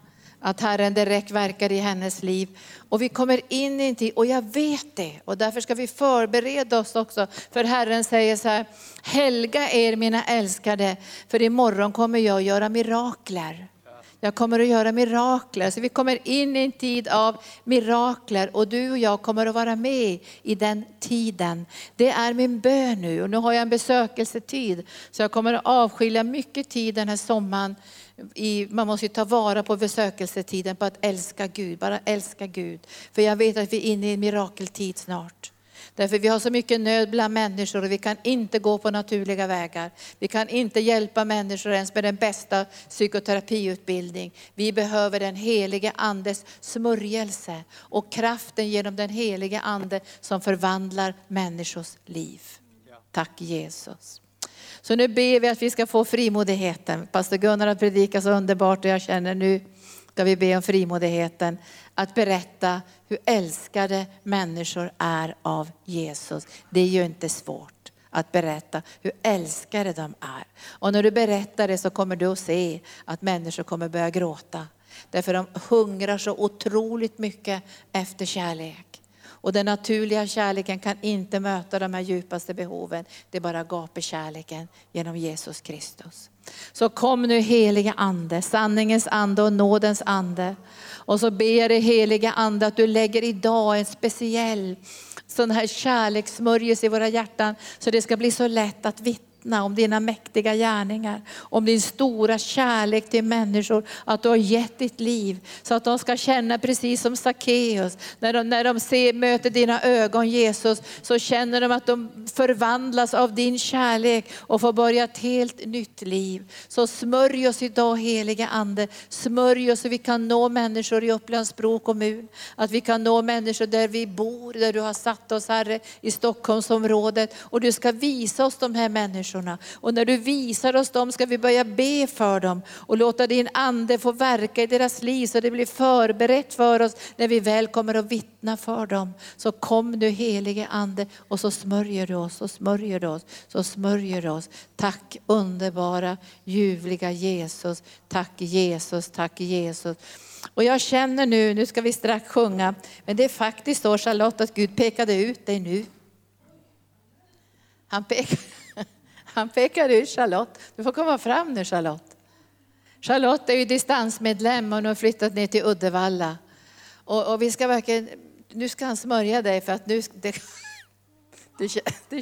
Speaker 2: att Herren direkt verkar i hennes liv. Och vi kommer in i en tid, och jag vet det, och därför ska vi förbereda oss också. För Herren säger så här, helga er mina älskade, för imorgon kommer jag göra mirakler. Jag kommer att göra mirakler. Så vi kommer in i en tid av mirakler och du och jag kommer att vara med i den tiden. Det är min bön nu och nu har jag en besökelsetid. Så jag kommer att avskilja mycket tid den här sommaren i, man måste ta vara på besökelsetiden på att älska Gud, bara älska Gud. För jag vet att vi är inne i en mirakeltid snart. Därför vi har så mycket nöd bland människor och vi kan inte gå på naturliga vägar. Vi kan inte hjälpa människor ens med den bästa psykoterapiutbildning. Vi behöver den helige andes smörjelse och kraften genom den helige ande som förvandlar människors liv. Tack Jesus. Så nu ber vi att vi ska få frimodigheten. Pastor Gunnar har predikat så underbart och jag känner nu ska vi be om frimodigheten att berätta hur älskade människor är av Jesus. Det är ju inte svårt att berätta hur älskade de är. Och när du berättar det så kommer du att se att människor kommer börja gråta. Därför de hungrar så otroligt mycket efter kärlek. Och den naturliga kärleken kan inte möta de här djupaste behoven. Det är bara gapar kärleken genom Jesus Kristus. Så kom nu heliga ande, sanningens ande och nådens ande. Och så ber jag dig heliga ande att du lägger idag en speciell sån här kärlekssmörjelse i våra hjärtan så det ska bli så lätt att vittna vittna om dina mäktiga gärningar, om din stora kärlek till människor, att du har gett ditt liv så att de ska känna precis som Sackeus. När de, när de ser, möter dina ögon Jesus så känner de att de förvandlas av din kärlek och får börja ett helt nytt liv. Så smörj oss idag heliga Ande, smörj oss så vi kan nå människor i Upplands-Bro kommun, att vi kan nå människor där vi bor, där du har satt oss Herre i Stockholmsområdet och du ska visa oss de här människorna människorna. Och när du visar oss dem ska vi börja be för dem och låta din ande få verka i deras liv så det blir förberett för oss när vi väl kommer att vittna för dem. Så kom nu helige ande och så smörjer du oss och smörjer du oss, så smörjer du oss. Tack underbara ljuvliga Jesus. Tack Jesus, tack Jesus. Och jag känner nu, nu ska vi strax sjunga, men det är faktiskt så Charlotte att Gud pekade ut dig nu. Han pekade han pekar ut Charlotte. Du får komma fram nu Charlotte. Charlotte är ju distansmedlem och har flyttat ner till Uddevalla. Och, och, vi ska verkligen, nu ska han smörja dig för att nu, det, du, du,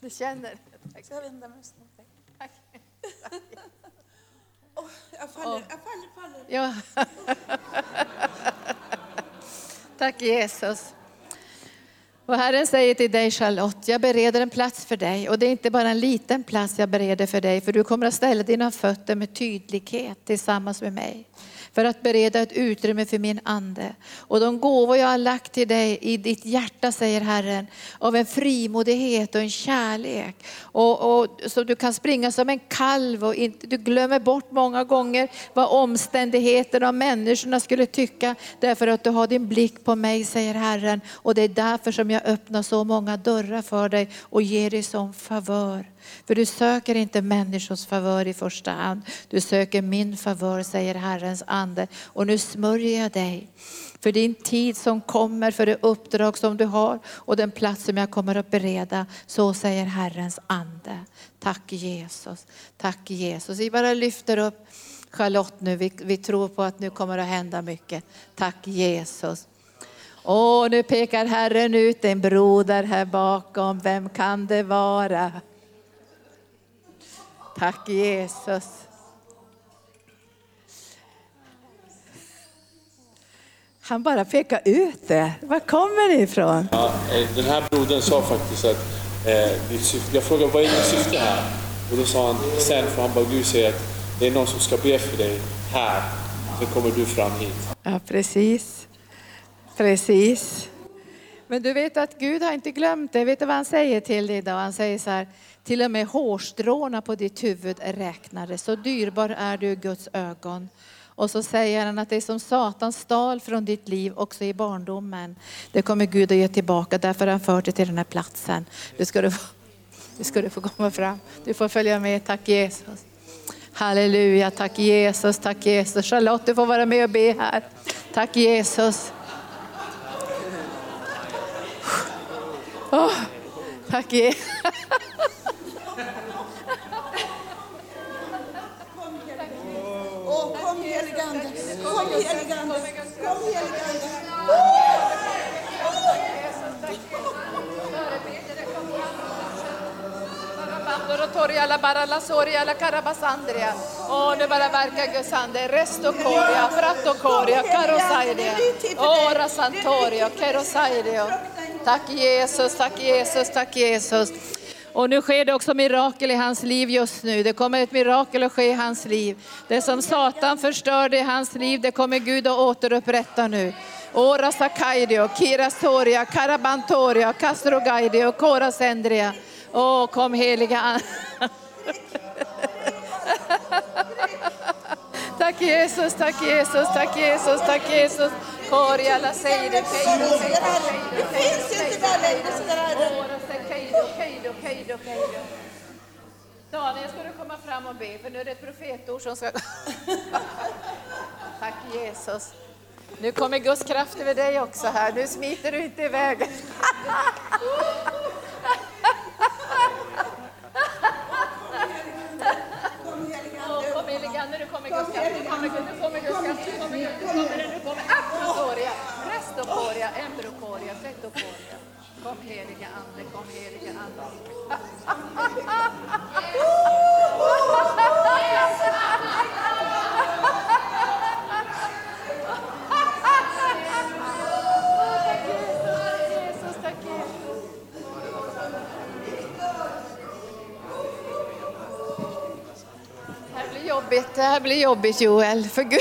Speaker 2: du känner.
Speaker 3: Tack. Jag vända mig Tack. Oh, jag faller, jag faller, faller.
Speaker 2: Ja. *laughs* Tack Jesus. Och Herren säger till dig Charlotte, jag bereder en plats för dig. Och det är inte bara en liten plats jag bereder för dig, för du kommer att ställa dina fötter med tydlighet tillsammans med mig. för att bereda ett utrymme för min ande. Och de gåvor jag har lagt till dig i ditt hjärta, säger Herren, av en frimodighet och en kärlek. Och, och, så du kan springa som en kalv och inte, du glömmer bort många gånger vad omständigheterna och människorna skulle tycka, därför att du har din blick på mig, säger Herren. Och det är därför som jag jag öppnar så många dörrar för dig och ger dig som favör. För du söker inte människors favör i första hand. Du söker min favör, säger Herrens ande. Och nu smörjer jag dig för din tid som kommer, för det uppdrag som du har och den plats som jag kommer att bereda. Så säger Herrens ande. Tack Jesus, tack Jesus. Vi bara lyfter upp Charlotte nu. Vi, vi tror på att nu kommer det att hända mycket. Tack Jesus. Och nu pekar Herren ut en broder här bakom. Vem kan det vara? Tack Jesus. Han bara pekar ut det. Var kommer det ifrån?
Speaker 4: Ja, eh, den här brodern sa faktiskt att eh, syfte, jag frågade vad är ditt syfte här? Och då sa han sen, för han bara Gud säger att det är någon som ska be för dig här. Sen kommer du fram hit.
Speaker 2: Ja, precis. Precis. Men du vet att Gud har inte glömt det. Vet du vad han säger till dig idag? Han säger så här, till och med hårstråna på ditt huvud är räknade. Så dyrbar är du i Guds ögon. Och så säger han att det som Satan stal från ditt liv också i barndomen, det kommer Gud att ge tillbaka. Därför har han fört dig till den här platsen. Du ska du få, du ska du få komma fram. Du får följa med. Tack Jesus. Halleluja, tack Jesus, tack Jesus. Charlotte, du får vara med och be här. Tack Jesus. Oh, tack. *laughs*
Speaker 3: Åh, kom helige Ande. Kom helige Ande. Kom helige Ande.
Speaker 2: Toria la bara la soria la carabasandria. Åh, nu bara verkar Guds ande. Resto coria, fratto coria, carosaidia. Ora santorio, carosaidio. Tack Jesus, tack Jesus, tack Jesus. Och nu sker det också mirakel i hans liv just nu. Det kommer ett mirakel att ske i hans liv. Det som Satan förstörde i hans liv, det kommer Gud att återupprätta nu. Ora sakaidio, kirastoria, karabantoria, castrogaidio, korasendria. Åh, kom heliga Ande. *laughs* Tack Jesus, tack Jesus, tack Jesus, tack Jesus. Koria la seide, keido,
Speaker 3: Det finns inte där längre, så där är det.
Speaker 2: Keido, keido, keido, keido. Daniel, ska du komma fram och be, för nu är det ett profetord som ska... *laughs* Tack Jesus. Nu kommer Guds kraft över dig också här. Nu smiter du inte iväg. *laughs* Åh, Kom helige Ande, nu kommer Guds kraft, nu kommer Gud, nu kommer Guds kraft, nu kommer nu kommer det, nu kommer Akrotoria, Prestoporia, Embrokoria, Setoporia. Kom helige Ande, kom helige Ande. *laughs* jobbigt, det här blir jobbigt Joel. För Gud.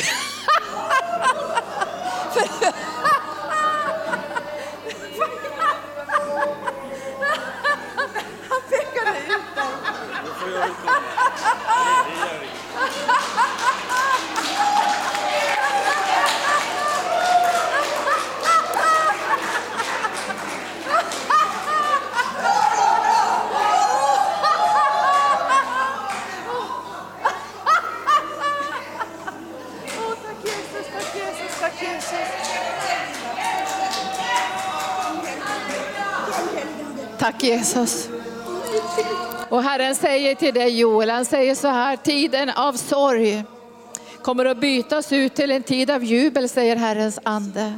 Speaker 2: Jesus. Och Herren säger till dig Joel, han säger så här, tiden av sorg kommer att bytas ut till en tid av jubel, säger Herrens ande.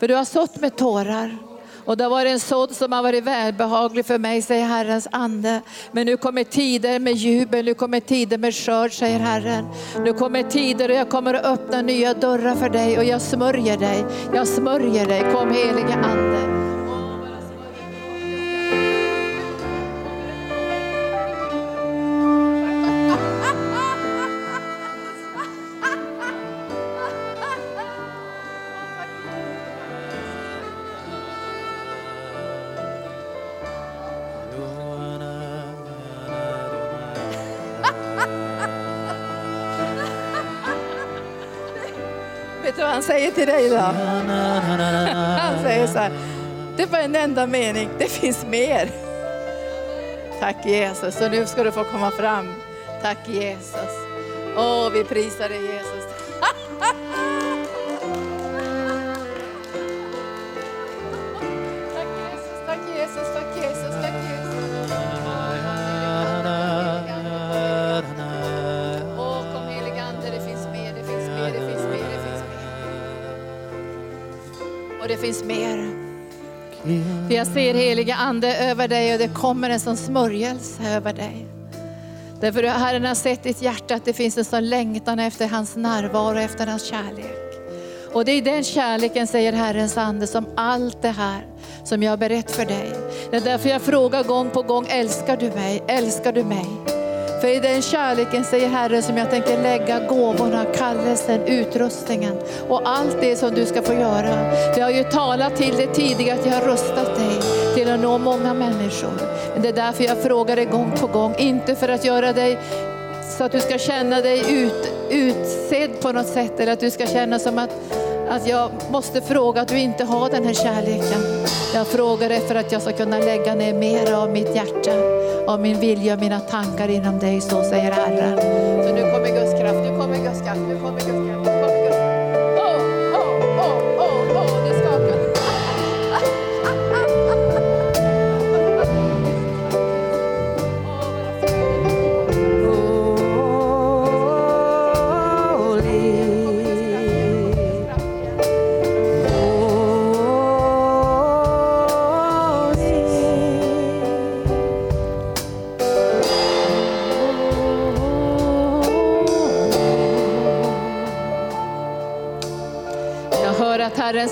Speaker 2: För du har sått med tårar. Och det har varit en sådd som har varit välbehaglig för mig, säger Herrens ande. Men nu kommer tider med jubel, nu kommer tider med skörd, säger Herren. Nu kommer tider och jag kommer att öppna nya dörrar för dig och jag smörjer dig. Jag smörjer dig, kom helige Ande. Vet du vad han säger till dig då? *laughs* Han säger så här, det var en enda mening, det finns mer. Tack Jesus, och nu ska du få komma fram. Tack Jesus. Åh, vi prisar dig Jesus. *laughs* jag ser heliga Ande över dig och det kommer en sån smörjelse över dig. Därför att Herren har sett ditt hjärta att det finns en sån längtan efter hans närvaro, efter hans kärlek. Och det är den kärleken, säger Herrens ande, som allt det här som jag har berättat för dig. Det är därför jag frågar gång på gång, älskar du mig? Älskar du mig? För i den kärleken, säger Herren, som jag tänker lägga gåvorna, kallelsen, utrustningen och allt det som du ska få göra. Vi har ju talat till dig tidigare att jag har rustat dig till att nå många människor. Men det är därför jag frågar dig gång på gång, inte för att göra dig så att du ska känna dig ut, utsedd på något sätt eller att du ska känna som att, att jag måste fråga att du inte har den här kärleken. Jag frågar dig för att jag ska kunna lägga ner mer av mitt hjärta, av min vilja och mina tankar inom dig, så säger Herren. Så nu kommer Guds kraft, nu kommer Guds kraft, nu kommer Guds kraft. Nu kommer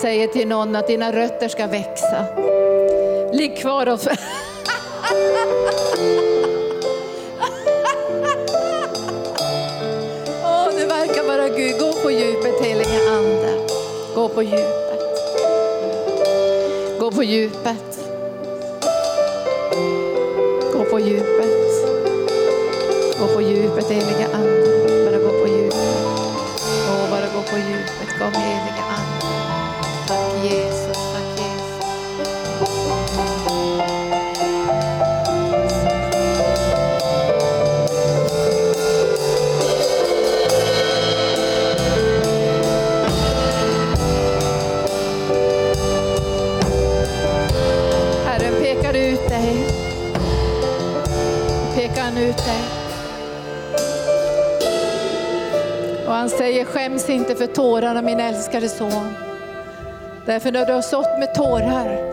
Speaker 2: säger till någon att dina rötter ska växa. Ligg kvar och... *laughs* Åh, det verkar vara Gud. Gå på djupet helige Ande. Gå på djupet. Gå på djupet. Gå på djupet. Gå på djupet helige Ande. Bara gå på djupet. Åh, bara gå på djupet. Kom helige ut dig. Och han säger, skäms inte för tårarna min älskade son. Därför när du har sått med tårar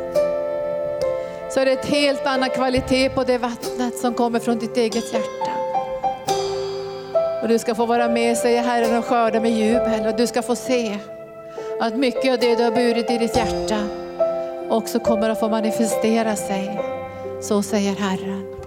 Speaker 2: så är det ett helt annan kvalitet på det vattnet som kommer från ditt eget hjärta. Och du ska få vara med, säger Herren, och skörda med jubel. Och du ska få se att mycket av det du har burit i ditt hjärta också kommer att få manifestera sig. Så säger Herren.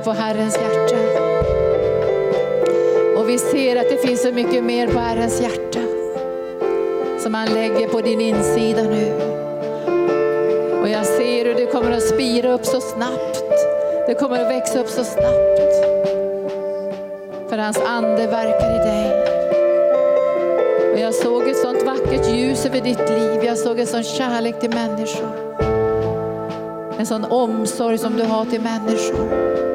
Speaker 2: Är på Herrens hjärta. Och vi ser att det finns så mycket mer på Herrens hjärta som han lägger på din insida nu. Och jag ser hur det kommer att spira upp så snabbt. Det kommer att växa upp så snabbt. För hans ande verkar i dig. Och jag såg ett sånt vackert ljus över ditt liv. Jag såg en sån kärlek till människor. En sån omsorg som du har till människor.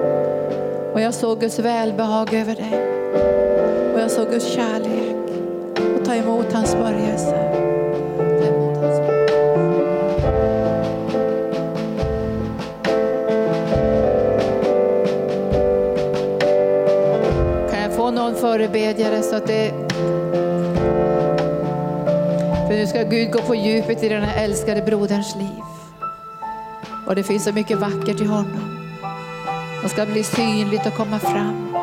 Speaker 2: Och jag såg Guds välbehag över dig. Och jag såg Guds kärlek. Och ta emot hans börjelse. Kan jag få någon förebedjare så att det för nu ska Gud gå på djupet i den här älskade broderns liv. Och det finns så mycket vackert i honom ska bli synligt och komma fram.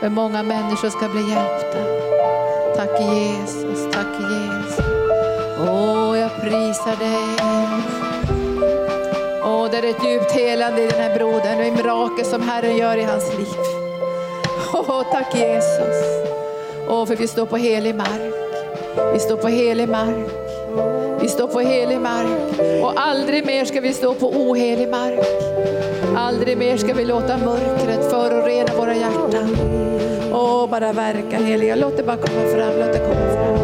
Speaker 2: Hur många människor ska bli hjälpta. Tack Jesus, tack Jesus. Åh, jag prisar dig. Åh, det är ett djupt helande i den här brodern och i mirakel som Herren gör i hans liv. Åh, tack Jesus. Åh, för vi står på helig mark. Vi står på helig mark. Vi står på helig mark och aldrig mer ska vi stå på ohelig mark. Aldrig mer ska vi låta mörkret förorena våra hjärtan. Åh, bara verka heliga. Låt det bara komma fram, låt det komma fram.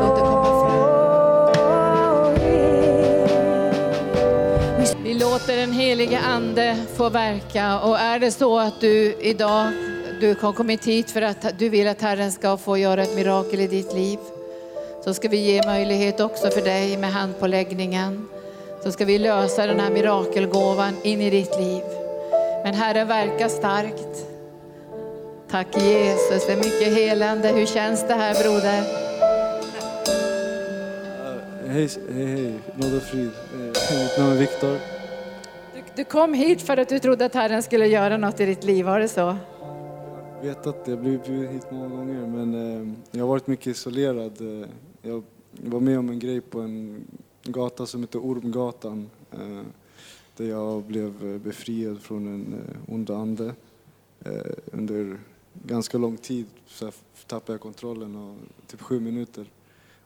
Speaker 2: Låt det komma fram. Vi låter den helige Ande få verka och är det så att du idag du har kommit hit för att du vill att Herren ska få göra ett mirakel i ditt liv så ska vi ge möjlighet också för dig med handpåläggningen. Så ska vi lösa den här mirakelgåvan in i ditt liv. Men Herren verkar starkt. Tack Jesus, det är mycket helande. Hur känns det här broder?
Speaker 5: Hej, hej, hej. Nåd och frid. Eh, Mitt namn är Viktor.
Speaker 2: Du, du kom hit för att du trodde att Herren skulle göra något i ditt liv, var det så?
Speaker 5: vet att jag blivit bjuden hit många gånger men eh, jag har varit mycket isolerad. Jag var med om en grej på en gata som heter Ormgatan eh, där jag blev eh, befriad från en eh, ond ande. Under ganska lång tid så tappade jag kontrollen, och, typ sju minuter.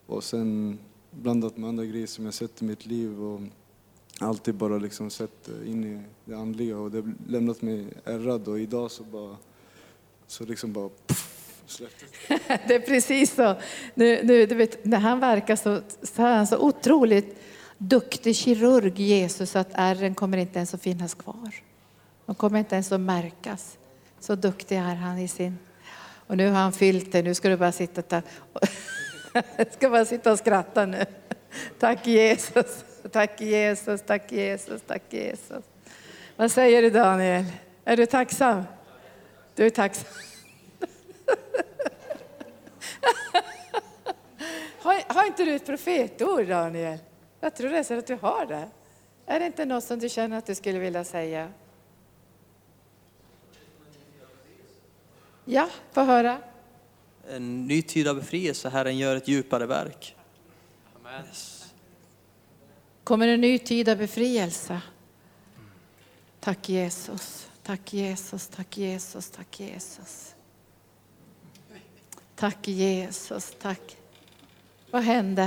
Speaker 5: Och sen blandat med andra grejer som jag sett i mitt liv och alltid bara liksom sett in i det andliga och det har lämnat mig ärrad och idag så bara så liksom bara puff *laughs*
Speaker 2: Det är precis så. Nu, nu, du vet, när han verkar så, så är han så otroligt duktig kirurg, Jesus, att ärren kommer inte ens att finnas kvar. De kommer inte ens att märkas. Så duktig är han i sin... Och nu har han fyllt det, nu ska du bara sitta där. *laughs* ska bara sitta och skratta nu. Tack Jesus, tack Jesus, tack Jesus, tack Jesus. Vad säger du Daniel? Är du tacksam? Du är tacksam. *laughs* har, har inte du ett profetord Daniel? Jag tror nästan att du har det. Är det inte något som du känner att du skulle vilja säga? Ja, få höra.
Speaker 6: En ny tid av befrielse, Herren gör ett djupare verk. Amen.
Speaker 2: Kommer en ny tid av befrielse. Tack Jesus. Tack Jesus, tack Jesus, tack Jesus. Tack Jesus, tack. Vad hände?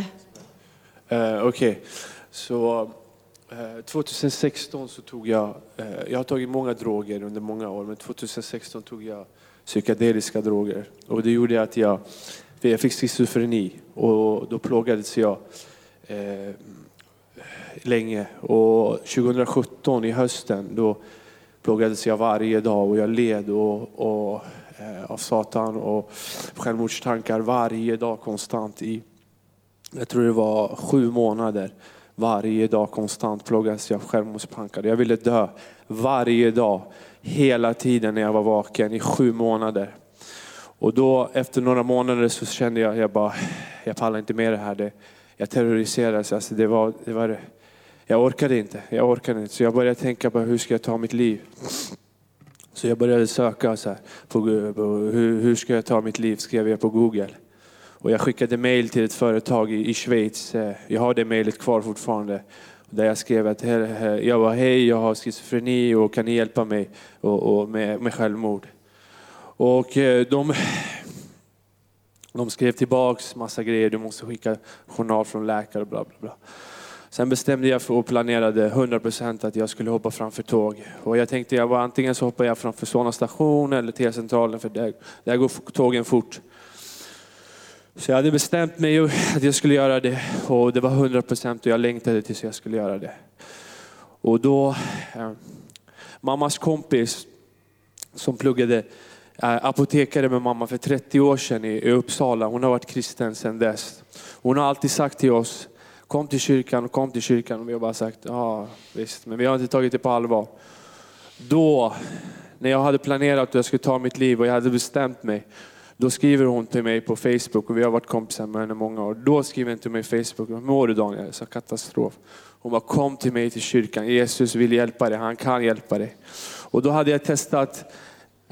Speaker 7: Uh, Okej, okay. så eh, uh, 2016 så tog jag, uh, jag har tagit många droger under många år, men 2016 tog jag psykedeliska droger. Och det gjorde att jag, jag fick schizofreni och då plågades jag eh, länge. Och 2017 i hösten då plågades jag varje dag och jag led och, och, Eh, av Satan och självmordstankar varje dag konstant i, jag tror det var sju månader. Varje dag konstant plågades jag av självmordstankar. Jag ville dö varje dag, hela tiden när jag var vaken i sju månader. Och då efter några månader så kände jag, jag bara, jag pallar inte med det här. Det, jag terroriserades. Alltså det var, det var jag orkade inte. Jag orkade inte. Så jag började tänka på hur ska jag ta mitt liv? Så jag började söka så här, på, hur, hur ska jag ta mitt liv? Skrev jag på Google. Och jag skickade mail till ett företag i, i Schweiz. Eh, jag har det mejlet kvar fortfarande. Där jag skrev att jag var hej, jag har schizofreni och kan ni hjälpa mig och, och med, med självmord? Och eh, de, de skrev tillbaks massa grejer, du måste skicka journal från läkare och bla bla bla. Sen bestämde jag för och planerade 100% att jag skulle hoppa framför tåg. Och jag tänkte jag var antingen så hoppar jag framför Solna station eller T-centralen för där, där går tågen fort. Så jag hade bestämt mig att jag skulle göra det och det var 100% och jag längtade tills jag skulle göra det. Och då, eh, mammas kompis som pluggade eh, apotekare med mamma för 30 år sedan i, i Uppsala, hon har varit kristen sedan dess. Hon har alltid sagt till oss, kom till kyrkan och kom till kyrkan. Och vi har bara sagt, ja visst, men vi har inte tagit det på allvar. Då, när jag hade planerat att jag skulle ta mitt liv och jag hade bestämt mig, då skriver hon till mig på Facebook och vi har varit kompisar med henne många år. Då skriver hon till mig på Facebook, hur mår du Daniel? Jag sa katastrof. Hon bara, kom till mig till kyrkan. Jesus vill hjälpa dig, han kan hjälpa dig. Och då hade jag testat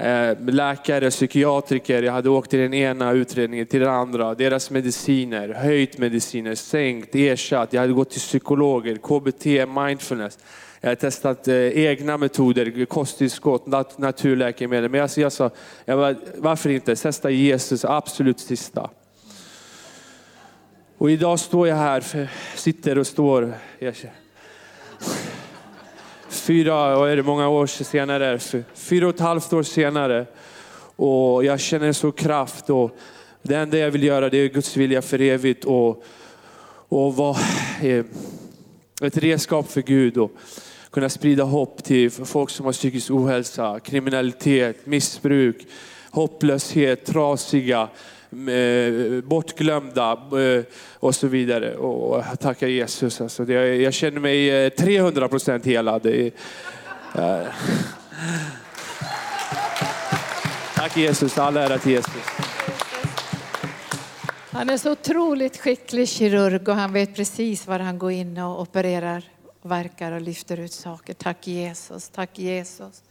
Speaker 7: Eh, läkare, psykiatriker. Jag hade åkt till den ena utredningen till den andra. Deras mediciner, höjt mediciner, sänkt, ersatt. Jag hade gått till psykologer, KBT, mindfulness. Jag har testat eh, egna metoder, kosttillskott, nat naturläkemedel. Men alltså jag sa, jag bara, varför inte? Testa Jesus, absolut sista. Och idag står jag här, för- sitter och står. Fyra, vad är det, många år senare, fyra och ett halvt år senare. Och jag känner så kraft och det enda jag vill göra det är Guds vilja för evigt och, och vara eh, ett redskap för Gud och kunna sprida hopp till folk som har psykisk ohälsa, kriminalitet, missbruk, hopplöshet, trasiga, Eh, bortglömda eh, och så vidare. Och tacka Jesus. Alltså jag känner mig eh, 300 procent helad. Tack Jesus, all ära till Jesus.
Speaker 2: Han är så otroligt skicklig kirurg och han vet precis var han går in och opererar, verkar och lyfter ut saker. Tack Jesus, tack Jesus.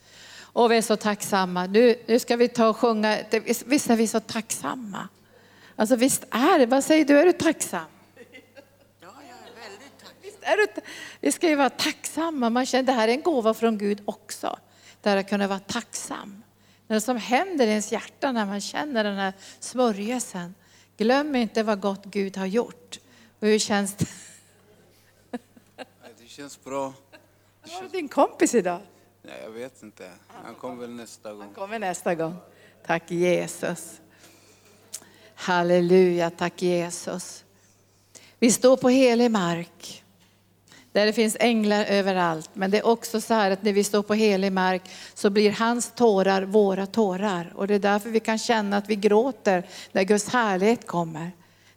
Speaker 2: Och vi är så tacksamma. Nu, nu ska vi ta och sjunga. Det- Visst är vi så tacksamma? Alltså visst är det. Vad säger du, är du tacksam? Visst är du, vi ska ju vara tacksamma. Man känner, det här är en gåva från Gud också. Det här att kunna vara tacksam. Det som händer i ens hjärta när man känner den här smörjelsen. Glöm inte vad gott Gud har gjort. Och hur känns det?
Speaker 8: Det känns bra.
Speaker 2: Var är din kompis idag?
Speaker 8: Nej, jag vet inte. Han kommer väl nästa gång.
Speaker 2: Han kommer nästa gång. Tack Jesus. Halleluja, tack Jesus. Vi står på helig mark. Där det finns änglar överallt. Men det är också så här att när vi står på helig mark så blir hans tårar våra tårar. Och det är därför vi kan känna att vi gråter när Guds härlighet kommer.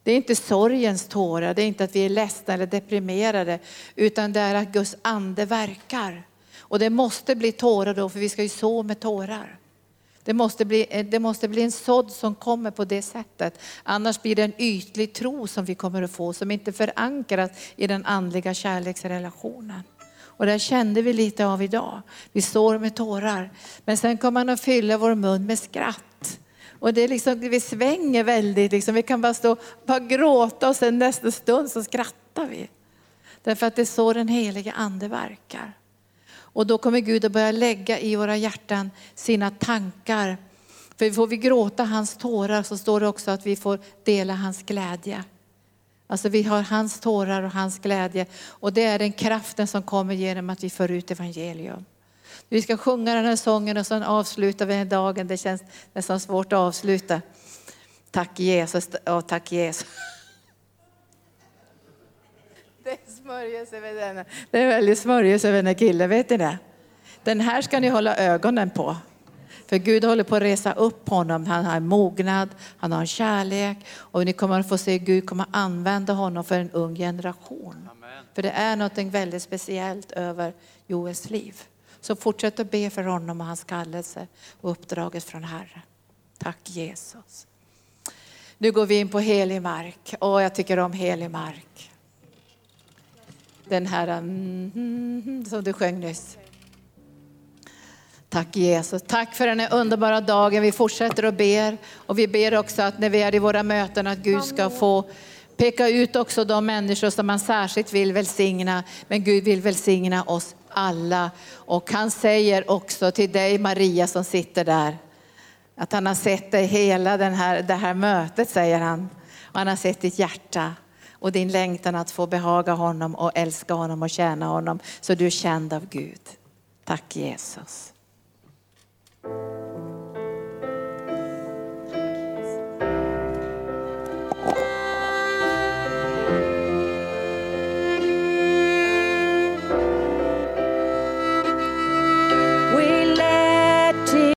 Speaker 2: Det är inte sorgens tårar, det är inte att vi är ledsna eller deprimerade, utan det är att Guds ande verkar. Och det måste bli tårar då, för vi ska ju så med tårar. Det måste, bli, eh, det måste bli en sådd som kommer på det sättet. Annars blir det en ytlig tro som vi kommer att få, som inte förankras i den andliga kärleksrelationen. Och det kände vi lite av idag. Vi står med tårar. Men sen kommer man att fylla vår mun med skratt. Och det är liksom, vi svänger väldigt, liksom. vi kan bara stå bara gråta och sen nästa stund så skrattar vi. Därför att det är så den heliga ande verkar. Och då kommer Gud att börja lägga i våra hjärtan sina tankar. För får vi gråta hans tårar så står det också att vi får dela hans glädje. Alltså vi har hans tårar och hans glädje. Och det är den kraften som kommer genom att vi för ut evangelium. Vi ska sjunga den här sången och sen avslutar vi den dagen. Det känns nästan svårt att avsluta. Tack Jesus, ja, tack Jesus. Det är smörjelse över den. Det är väldigt smörjelse över den här killen, vet ni det? Den här ska ni hålla ögonen på. För Gud håller på att resa upp honom. Han har en mognad, han har en kärlek och ni kommer att få se Gud kommer använda honom för en ung generation. För det är något väldigt speciellt över Joels liv. Så fortsätt att be för honom och hans kallelse och uppdraget från Herren. Tack Jesus. Nu går vi in på helig mark. Och jag tycker om helig mark. Den här mm, som du sjöng nyss. Tack Jesus. Tack för den här underbara dagen. Vi fortsätter och ber. Och vi ber också att när vi är i våra möten att Gud ska få peka ut också de människor som man särskilt vill välsigna. Men Gud vill välsigna oss alla. Och han säger också till dig Maria som sitter där. Att han har sett dig hela den här, det här mötet säger han. Och han har sett ditt hjärta och din längtan att få behaga honom och älska honom och tjäna honom. Så du är känd av Gud. Tack Jesus.